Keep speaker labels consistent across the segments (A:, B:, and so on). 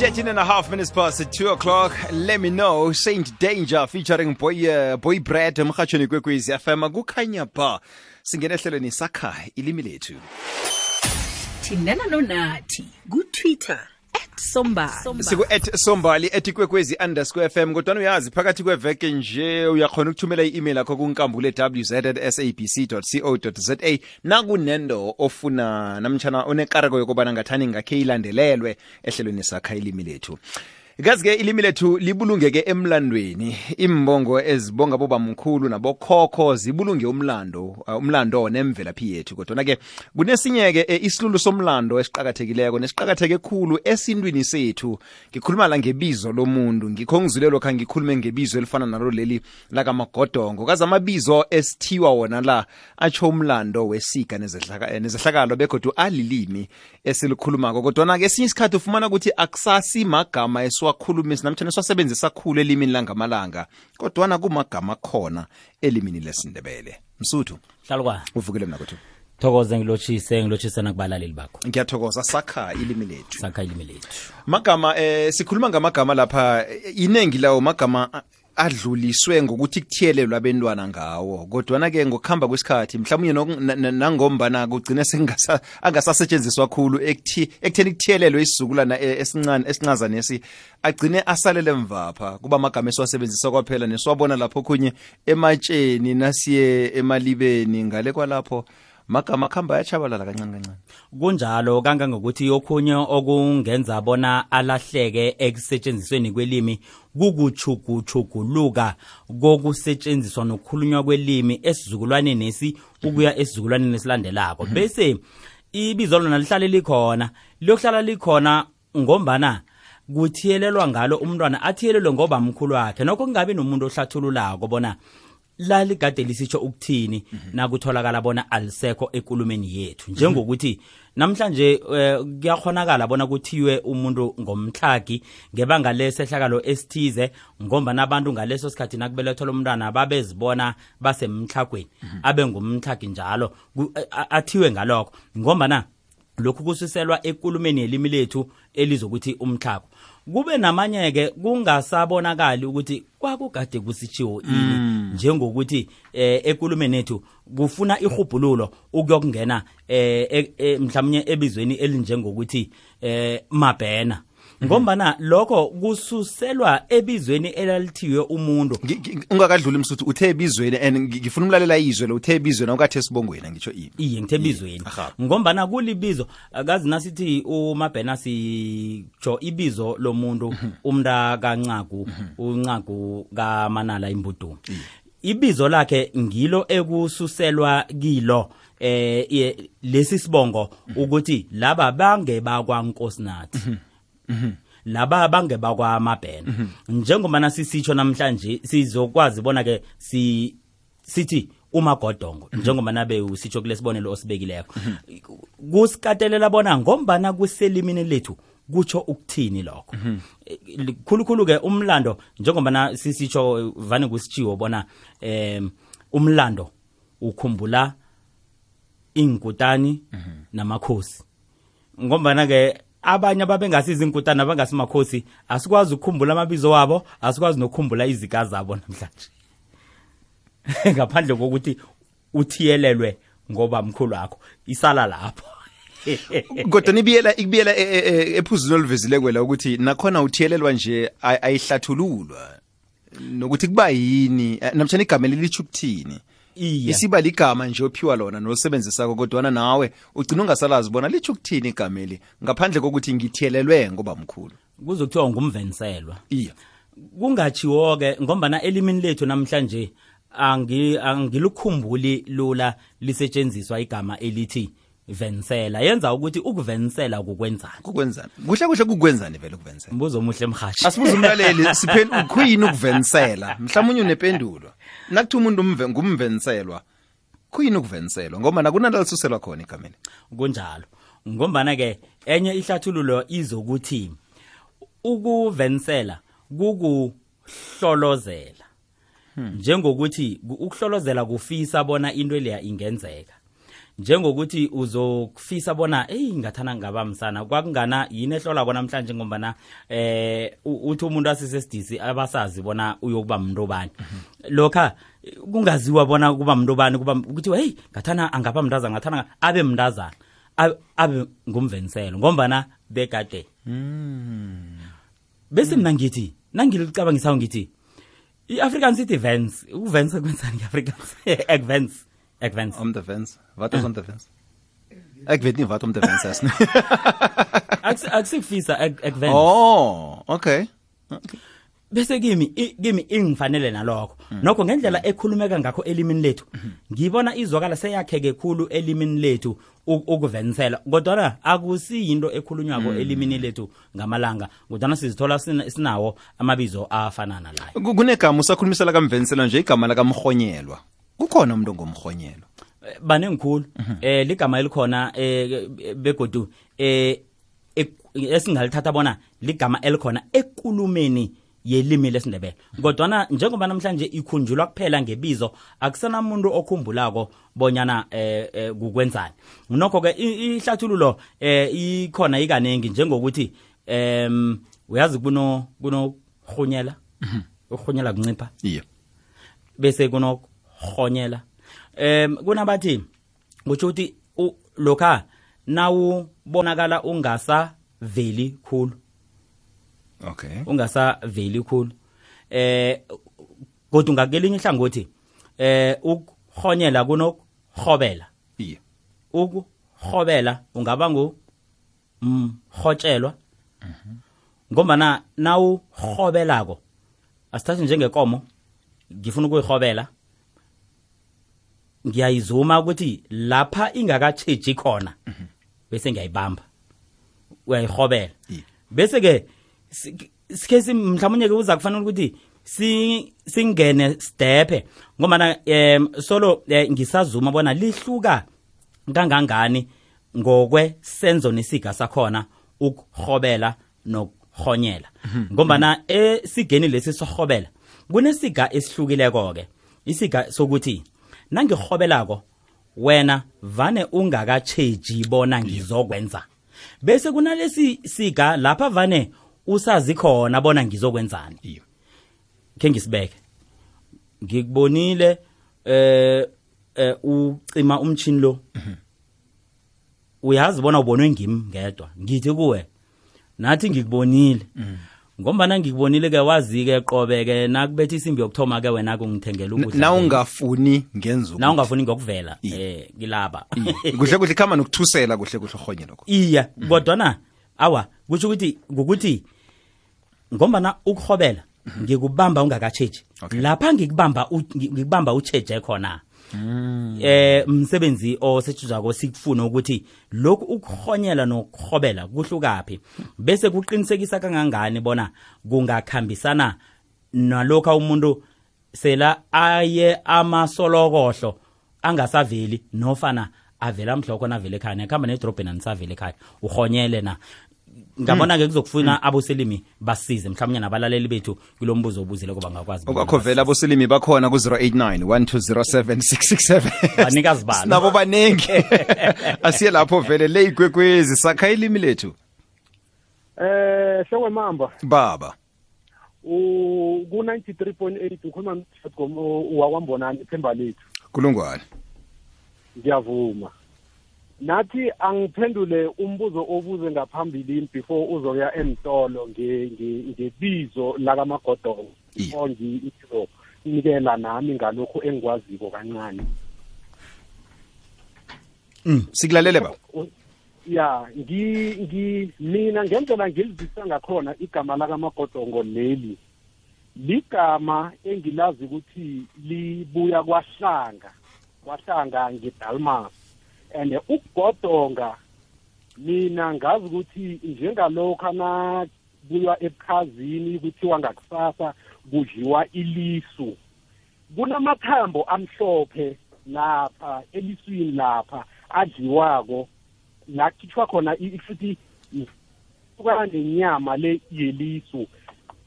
A: 13 and a half minutes past 2 o'clock. Let me know. Saint danger featuring boy, uh, boy brad emhatshweni kwekwezi fm kukhanya ba singena ehlelweni sakha ilimi lethu.
B: Thindana nonathi ku-twitter at sombali
A: ethi kwekwezi underscore fm kodwana uyazi phakathi kweveke nje uyakhona ukuthumela i-email yakho kunkambule wz at sabc co za nakunendo ofuna namtshana onekareko yokubana ngathani ngakhe ilandelelwe ehlelweni sakha ilimi lethu kazi-ke ilimi lethu libulungeke emlandweni. Imbongo ezibonga bobamkhulu nabokhokho zibulunge umlando uh, umlando nemvelaphi yethu. Kodwana-ke kunesinye-ke eh, isilulu somlando esiqakathekileko nesiqakatheke khulu esintwini sethu. Ngikhuluma la ngebizo lomuntu. Ngikho ngizule lokha ngikhulume ngebizo elifana nalo leli lakamagodongo kazi amabizo esithiwa wona la atsho umlando wesiga eh, nezehlakalo begodu alilimi esilikhulumako. Kodwana-ke esinye isikhathi ufumana ukuthi akusasi magama esiwakhulumisa namtshana esiwasebenzisa khulu elimini langamalanga kodwana kumagama khona elimini lesindebele. Msuthu
C: hlalukwana
A: uvukile mnakothu
C: thokoze ngilotshise ngilotshise nakubalaleli bakho.
A: Ngiyathokoza sakha ilimi lethu.
C: Sakha ilimi lethu.
A: Magama eh sikhuluma ngamagama lapha eh, iningi lawo magama a- adluliswe ngokuthi kuthiyelelwe abentwana ngawo. Kodwana-ke ngokuhamba kwesikhathi mhlawumbe nok- na- na- nangombana kugcina sengasa- angasasetshenziswa khulu ekuthi- ekutheni kuthiyelelwe isizukulwana eh, esincane esincazanesi agcine asalele mvapha. Kuba amagama esiwasebenzisa kwaphela nesiwabona lapho khunye ematsheni nasiye emalibeni. Ngale kwalapho magama akuhamba ayatshabalala kancane kancane
C: kunjalo kangangokuthi okhunye okungenza bona alahleke ekusetshenzisweni kwelimi kukuchuguchuguluka kokusetshenziswa nokukhulunywa kwelimi esizukulwaneni esi ukuya esizukulwaneni esilandelako bese ibizo lona lihlale likhona. Liyokuhlala likhona ngombana kuthiyelelwa ngalo umntwana athiyelelwe ngoba mkhulu wakhe. Nokho kungabi nomuntu ohlathululako bona laligade lisitsho ukuthini nakutholakala bona alisekho ekulumeni yethu. Njengokuthi namhlanje eh, kuyakhonakala bona kuthiwe umuntu ngomtlhagi ngebanga lesehlakalo esithize ngomba nabantu ngaleso sikhathi nakubelethelwa umntwana babezibona basemhlagweni abe ngumtlhagi njalo. A- athiwe ngalokho. Ngombana lokhu kususelwa ekulumeni yelimi lethu elizokuthi umtlhago kube namanye-ke kungasabonakali ukuthi kwakugade kusitshiwo ini njengokuthi eh, ekulumeni ethu kufuna ihubhululo ukuyokungena eh, e, e, mhlawumnye ebizweni elinjengokuthi eh, mabhena. Ngombana lokho kususelwa ebizweni elalithiwe umuntu.
A: Ungakadluli msuthu uthe ebizweni and ngi- ngifuna umlalela izwe lo uthe ebizweni awukathe esibongweni ngitsho ini?
C: Iye ngithe ebizweni. ngombana kulibizo akazi nasithi umabhena sitsho ibizo lomuntu umnta kancagu uncagu kamanala imbudungu ibizo lakhe ngilo ekususelwa kilo eh lesi sibongo ukuthi laba bangebakwankosinathi laba bangebakwamabhena njengoba nasisitsho namhlanje sizokwazi bona ke si sithi umagodongo. Njengoba nabe usitsho kulesibonelo osibekileyo kusikatelela bona ngombana kuselimini lethu kutsho ukuthini lokho. Eh, khulukhulu ke umlando njengoba sisitsho vane kusitshiwo bona em umlando ukhumbula inkutani namakhosi. Ngombana ke abanye ababengasizinkutana abangasimakhosi asikwazi ukukhumbula amabizo wabo asikwazi nokukhumbula izika zabo namhlanje. Ngaphandle kokuthi uthiyelelwe ngoba mkhulu wakho isala lapho.
A: Kodwa nibiyela ikubiyela ephuzini e- e- oluvezile kwela ukuthi nakhona uthiyelelwa nje ayihlathululwa. Nokuthi kuba yini? Namhlanje namtshana igama lelitsho ukuthini
C: iye
A: isiba ligama nje ophiwa lona nolisebenzisako kodwana nawe ugcina ungasalazi bona litsho ukuthini igama eli ngaphandle kokuthi ngithiyelelwe ngoba mkhulu.
C: Kuzokuthiwa ngumvenselwa.
A: Iya.
C: Kungatshiwo-ke ngombana elimini lethu namhlanje angi- angilukhumbuli lula lisetshenziswa igama elithi venisela yenza ukuthi ukuvenisela kukwenzani?
A: Kukwenzani? Kuhle kuhle kukwenzani vele ukuvenisela
C: mbuzo omuhle mhashi
A: asibuze umlaleli khuyini ukuvenisela mhlawumbe unependulo. Nakuthi umuntu ngumvenselwa khuyini ukuveniselwa ngoba nakunalalisuselwa khona igameni
C: kunjalo. Ngombana-ke enye ihlathululo izokuthi ukuvenisela kukuhlolozela. Njengokuthi ukuhlolozela kufisa bona into leya ingenzeka njengokuthi uzokufisa bona eyi ngathana ngaba msana kwakungana yini ehlolako namhlanje ngombana eh uthi umuntu asisesidisi abasazi bona uyokuba mntu obani. Lokha kungaziwa bona kuba mntu obani kuba ukuthi hey ngathana angaba mntazana ngathana abe mntazana abe- ngumveniselo ngombana bekade bese mina ngithi nangilicabangisayo ngithi i-african city vans ukuvence kwenzani nge-afrikaans ekvence ekvence
A: Om de Vens. Wat is om de Vens? Ek weet nie wat om de Vens is nie.
C: Akusi- akusikufisa ek- ekvence
A: oh, okay.
C: bese kimi kimi ingifanele nalokho. Nokho ngendlela ekhulumeka ngakho elimini lethu ngibona izwakala seyakheke khulu elimini lethu u- ukuvenisela kodwana akusiyinto ekhulunywako elimini lethu ngamalanga kodwana sizithola sina- sinawo amabizo afana nalayo.
A: Ku- Kunegama usakhulumisela kamvensela nje igama la Kukhona umuntu ongomhonyelwa.
C: Eh, baningi khulu eh ligama elikhona eh begodu eh esingalithatha bona ligama elikhona ekulumeni yelimi lesindebele. Kodwana njengoba namhlanje ikhunjulwa kuphela ngebizo akusenamuntu okhumbulako bonyana eh, eh kukwenzani. Nokho ke i- ihlathululo eh ikhona ikaningi njengokuthi em uyazi kuno kuno rhunyela urhunyela kuncipha? Bese kunokuhonyela em kunabathi kutsho ukuthi u- lokha nawubonakala ungasaveli khulu.
A: Okay.
C: ungasaveli khulu. Eh kodwa ngakelinye ihlangothi eh ukuhonyela kunokuhobela
A: Iye.
C: ukuhobela ungaba ngo mhotshelwa ngombana nawuhobelako asithathi njengekomo ngifuna ukuyihobela ngiyayizuma ukuthi lapha ingakatsheji khona bese ngiyayibamba. Uyayihobela bese ke sikhe si- mhlawumnye ke uza kufanele ukuthi si singene stephe ngomana em solo eh, ngisazuma bona lihluka kangangani ngokwe senzo nesiga sakhona ukuhobela nokuhonyela ngombana esigeni lesi sohobela kunesiga esihlukileko ke isiga sokuthi nangihobelako wena vane ungakatsheji bona ngizokwenza. Bese kunalesi siga lapha vane usazi khona bona ngizokwenzani. Khe ngisibeke ngikubonile eh eh ucima umchini lo. Uyazi bona ubonwe ngimi ngedwa. Ngithi kuwe. Nathi ngikubonile. ngombana ngikubonile-ke wazi-ke qobe-ke nakubetha isimbi yokuthoma-ke wena-kungithengela
A: ungithengela ungafuni ngenza
C: na ungafuni ngokuvela um
A: ngilaba. Kuhle kuhle khama nokuthusela kuhle kuhle urhonye lokho.
C: Iya mm. kodwana awa kusho ukuthi ngokuthi ngombana ukuhobela mm-hmm. ngikubamba
A: ungakatshitshi
C: lapha ngikubamba ngikubamba utsheje khona. Eh umsebenzi osetshenzako sikufuna ukuthi lokhu ukuhonyela nokuhobela kuhlukaphi? Bese kuqinisekisa kangangani bona kungakhambisana nalokho umuntu sela aye amasolokohlo angasaveli nofana avela mhlokho navele ekhaya? Nekhamba nedrobheni anisavele ekhaya. Uhonyele na? Ngabona ke kuzokufuna aboselimi basize mhlawumnye nabalaleli bethu kulo mbuzo obuzile kuba ngakwazi bona
A: okwakho vele abosilimi bakhona ku-089 1207667
C: Banikazi balo.
A: sinabo baningi. Asiye lapho vele le igwegwezi sakha ilimi lethu.
D: Eh Shongwe Mamba
A: baba.
D: U ku 93.8 ukhuluma nomthethom wakwambonani ithemba lethu.
A: Kulungwane.
D: Ngiyavuma. Nathi angiphendule umbuzo obuze ngaphambilini before uzoya emtolo nge- nge- ngebizo lakamagodongo
A: Iye.
D: or ngizonikela nami ngalokhu engikwaziko kancane.
A: Sikulalele baba.
D: Ya ngi ngi mina ngendlela ngilizisa ngakhona igama lakamagodongo leli ligama engilazi ukuthi libuya kwahlanga kwahlanga ngedalmas. And ukugodonga mina ngazi ukuthi njengalokho nabuywa ebukhazini kuthiwa ngakusasa kudliwa ilisu. Kunamathambo amhlophe lapha eliswini lapha adliwako. La khitshwa khona i- futhi kukana nenyama le yelisu.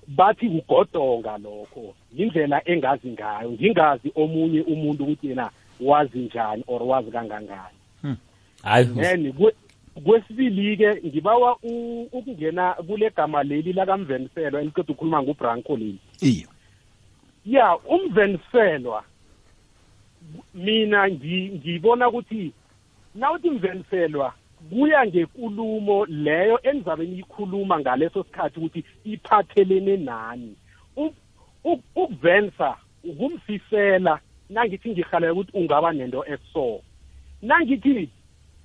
D: Bathi kugodonga lokho indlela engazi ngayo. Ngingazi omunye umuntu ukuthi yena wazi njani or wazi kangangani.
C: Hayi.
D: Then kwe- kwesibili-ke ngibawa u- ukungena kule gama leli lakamveniselwa eliqeda ukukhuluma ngubranco leli.
A: Iye
D: ya umveniselwa mina ngi- ngibona ukuthi nawuthi mveniselwa kuya ngekulumo leyo enizabe niyikhuluma ngaleso sikhathi ukuthi iphathelene nani. Ukuvensa ukumfisela nangithi ngihalela ukuthi ungaba nento eso. Nangithi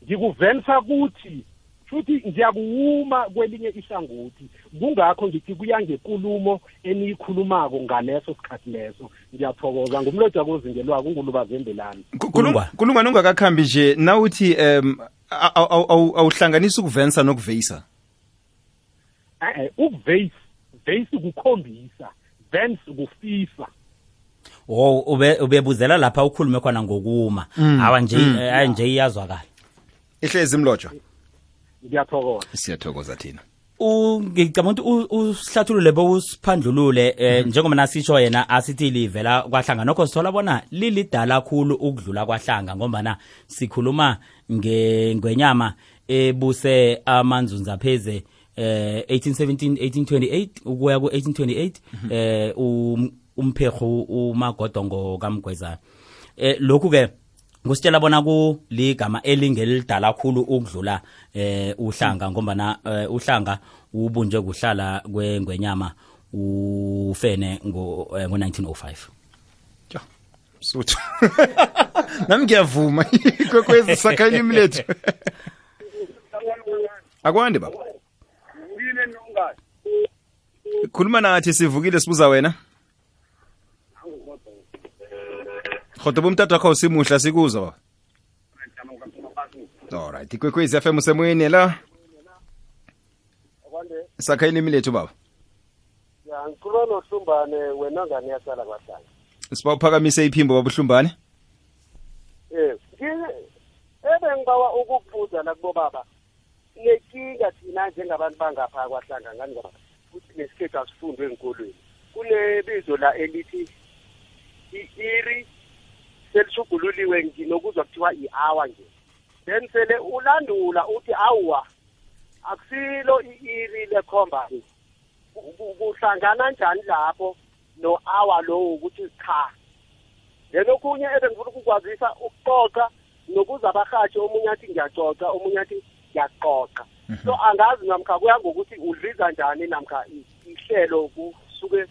D: ngikuvensa kuthi futhi ngiyakuwuma kwelinye ihlangothi. Kungakho ngithi kuya ngekulumo eniyikhulumako ngaleso sikhathi leso. Ngiyathokoza ngumloja kozingelwako ungulubazembelani.
C: Kulungwane.
A: kulungwane ungakakhambi nje. Nawuthi um awuhlanganisa ukuvensa nokuveyisa?
D: Eh ukuvase vase kukhombisa vance kufisa
C: wo ube ubebuzela lapha ukhulume khona ngokuma. Hawa nje
A: Mm.
C: eh, hayi nje iyazwakala
A: ihlezi imlotshwa
D: ngiyathokoza.
A: Siyathokoza thina
C: U- ngicabanga ukuthi u- usihlathulule bowusiphandlulule eh, njengoba nasitsho yena asithi livela kwahlanga nokho sithola bona lilidala khulu ukudlula kwahlanga ngombana sikhuluma ngwenyama ebuse amanzunza pheze eh 1817 1828 ukuya ku 1828 eh um- umpherhu umagodongo kamgwezana eh lokhu ke kusitshela bona ku ligama elingelidala kakhulu ukudlula eh uhlanga ngombana eh, uhlanga ubunje kuhlala kwengwenyama ufene ngo eh, ngo1905
A: ja suthu nami ngiyavuma. Kwekwezi sakha ilimi lethu akwande baba. Khuluma nathi sivukile sibuza wena? Khodo bomtata wakho simuhla sikuza baba alright ikwekwezi fm usemoyeni la sakha ilimi lethu baba.
E: Ya ngikhuluma nohlumbane wena ngane yasala kwahlanga
A: siba uphakamise iphimbo babuhlumbane
E: yes ebe ngibawa ukukubuza la kubo baba nekinga thina njengabantu bangapha kwahlanga ngani ngoba futhi nesikhethu asifundwe enkolweni kunebizo la elithi i-iri selishugululiwe nginokuzwa kuthiwa i-hour nje. Then sele ulandula uthi awuwa akusilo i-iri lekhomba ku- ku- kuhlangana njani lapho no-hour lowo ukuthi cha? Then okunye ebengifuna ukukwazisa ukuxoxa nokuza abahathi omunye athi ngiyaxoxa omunye athi ngiyaxoxa so angazi namkha kuya ngokuthi udliza njani namkha ihlelo kusuke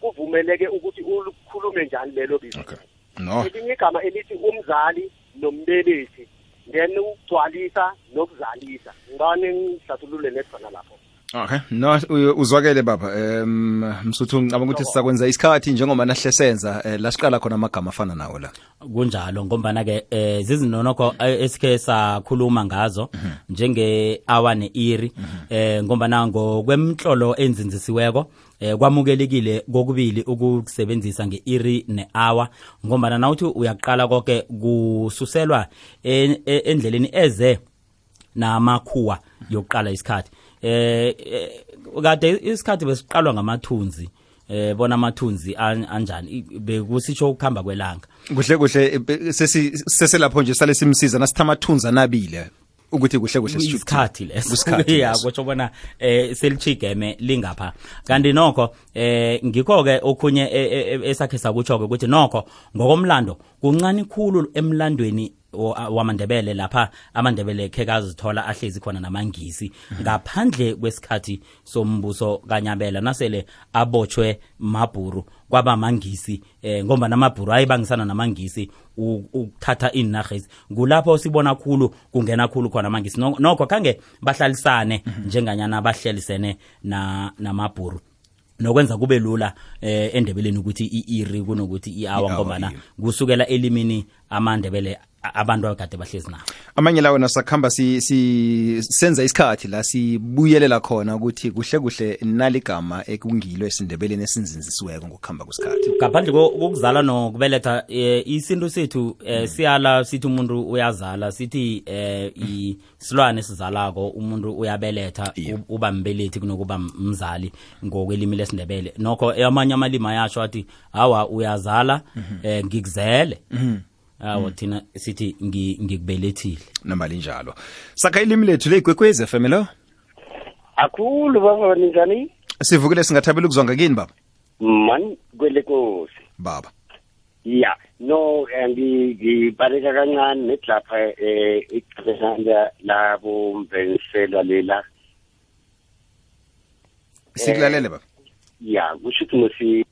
E: kuvumeleke ukuthi ukhulume njani lelo bizo.
A: Okay. No.
E: Elinye igama elithi umzali nombelethi then ukugcwalisa nokuzalisa. Ngibane ngihlathulule nedwana lapho?
A: Okay, no uzwakele baba. Um msuthu ngicabanga ukuthi sizakwenza isikhathi njengoba nahle senza eh, lasiqala khona amagama afana nawo la.
C: kunjalo ngombana ke eh zizinonokho eh, esikhe sakhuluma ngazo njenge hour neiri eh ngombana ngokwemhlolo enzinzisiweko eh kwamukelekile kokubili ukusebenzisa ngeiri ne-hour ngombana nawuthi uyaqala konke kususelwa e- endleleni eze namakhuwa yokuqala isikhathi. Eh eh, kade isikhathi besiqalwa ngamathunzi eh bona amathunzi an- anjani bekusitsho ukuhamba kwelanga.
A: Kuhle kuhle be- sesi seselapho nje sale simsiza nasithamathunza nabile ukuthi kuhle kuhle
C: isikhathi leso.
A: Leso.
C: kutsho bona eh selichigeme lingapha. Kanti nokho eh ngikho ke okhunye e- e- e- esakhe sakutsho ke ukuthi nokho ngokomlando kuncane khulu emlandweni wamandebele lapha amandebele khe kazithola ahlezi khona namangisi. Ngaphandle kwesikhathi sombuso kanyabela nasele abotshwe mabhuru kwaba mangisi eh ngomba namabhuru ayibangisana namangisi ukuthatha iinarhezi kulapho sibona khulu kungena khulu khona amangisi No- nokho khange bahlalisane mm -hmm. njenganyana bahlelisene na namabhuru. Nokwenza kube lula eh endebeleni ukuthi i-iri kunokuthi I-hour, ngombana kusukela elimini amandebele abantu abagade bahlezi nabo
A: amanye lawo nasakhamba si, si senza isikhathi la sibuyelela khona ukuthi kuhle kuhle naligama ekungilo esindebeleni esinzinzisiweko ngokuhamba kwesikhathi.
C: ngaphandle ko- kokuzala nokubeletha um isintu sethu um siyala sithi umuntu uyazala sithi um isilwane sizalako umuntu uyabeletha yeah. uba mbelethi kunokuba mzali ngokwelimi lesindebele. Nokho amanye amalimi ayasho athi hawa uyazala um ngikuzele awo thina sithi ngi- ngikubelethile.
A: Noma njalo. Sakha ilimi lethu leyigwekwezi fm lo
E: akhulu baba ninjani?
A: Sivukile singathabela ukuzwa ngakini baba?
E: Mani kwele kosi
A: baba.
E: Ya no eh, ngi- ngibaleka kancane nedlapha um ixesha labo mveniselwa lela.
A: Sikulalele baba?
E: ya kusho ukuthi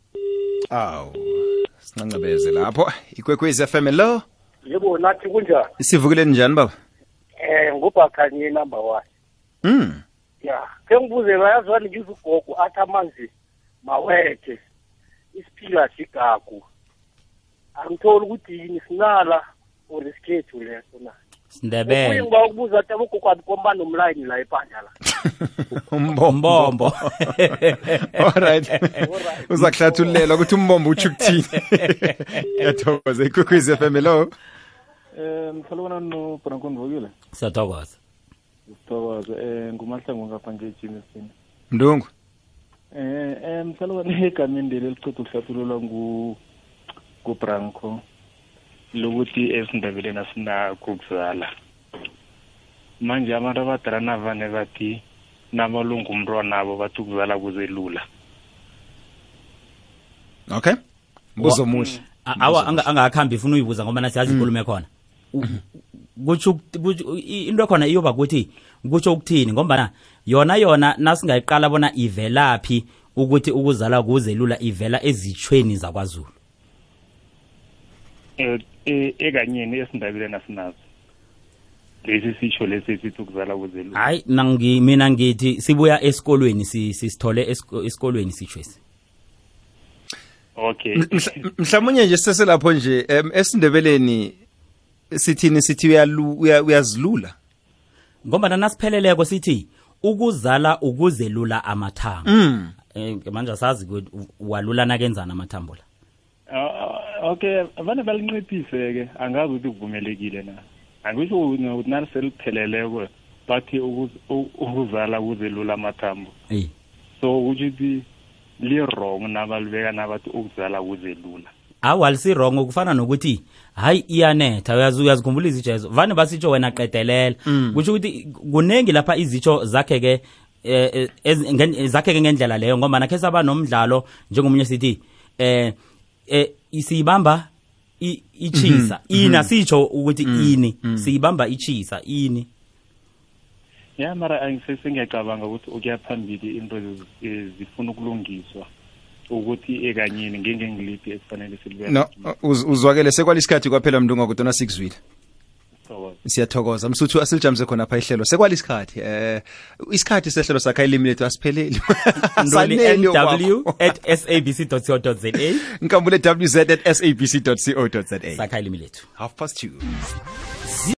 A: awu sincancebeze lapho. Ikwekwezi fm lo
D: yebo nathi kunjani?
A: Sivukile njani baba?
D: Eh ngubhakhanye number one?
A: Mm
D: ya ke ngibuze bayazwani ngiza ugogo athi amanzi mawethe isiphila sigagu. Angitholi ukuthi yini sinala or isikhethu leso na?
C: Sindebele.
D: Ubuye ngiba ukubuza ati abogogo abikomba nomlayini la ebhanja la?
C: umbombo
A: allright uza kuhlathululela ukuthi umbombo utsho ukuthini? Yathokoza. Ikwekwez f m hello.
F: Eh, um mhlalokana nobranko ndivukile
C: siyathokoza.
F: Sithokoze eh, um ngumahlango ngapha ngejimisini
A: mndungu
F: um eh, mhlalokana egameni leli elichitha ukuhlathululwa ngubranko lokuthi esindebeleni asinakho ukuzala. Manje abantu abadala navane bathi namalungu umntwana nabo bathi ukuzala kuzelula.
A: okay. Mbuzo muhle
C: awa anga- angakhambi ifuna uyibuza ngoba nasiyazi inkulumo ekhona. U- kutsho into ekhona iyoba kuthi kutsho ukuthini? Ngombana yona yona nasingayiqala bona ivelaphi ukuthi ukuzala kuzelula ivela ezitshweni zakwazulu?
F: Ekanyeni esindebeleni asinazo. Lesi sisho lesi sithi ukuzala kuzelula.
C: hayi nangi mina ngithi sibuya esikolweni si- sisithole esikolweni sitshwesi
F: Okay.
A: Mhla- mhlawumunye nje siseselapho nje esindebeleni sithini sithi uyazilula?
C: Ngombana nasipheleleko sithi ukuzala ukuzelula amathambo
A: mm.
C: Eh manje asazi ukuthi u- walula nakenzana amathambo la.
F: Ah, okay vane balinciphise ke angazi ukuthi kuvumelekile na. Angisho ukuthi naliselipheleleko bathi ukuzala kuzelula amathambo. So kutsho ukuthi li-wrong nabalibeka nabathi ukuzala kuzelula
C: awa lisirong kufana nokuthi hayi iyanetha. Uyazi uyazikhumbula izitsho vane basitsho wena qedelela kusho ukuthi kunengi lapha izitsho zakheke eh, eh, zakheke ngendlela leyo ngoba nakhe saba nomdlalo njengomunye sithi eh eh siyibamba i- ichisa ina sitsho ukuthi ini. Siyibamba ichisa ini.
F: Ya mara angisesengiyacabanga ukuthi ukuya phambili into zifuna ukulungiswa ukuthi ekanyeni ngengengiliphi esifanele silibeka
A: no uz- uzwakele sekwalisikhathi kwaphela mndungu kodwa sikuzwile siyathokoza. Msuthu asilijamise khona pha ihlelo. Sekwalisikhathi eh isikhathi sehlelo sakha ilimi lethu asipheleli
C: nw at sabc co za
A: nkambule wz at sabc co za
C: sakha ilimi lethu.
A: Half past two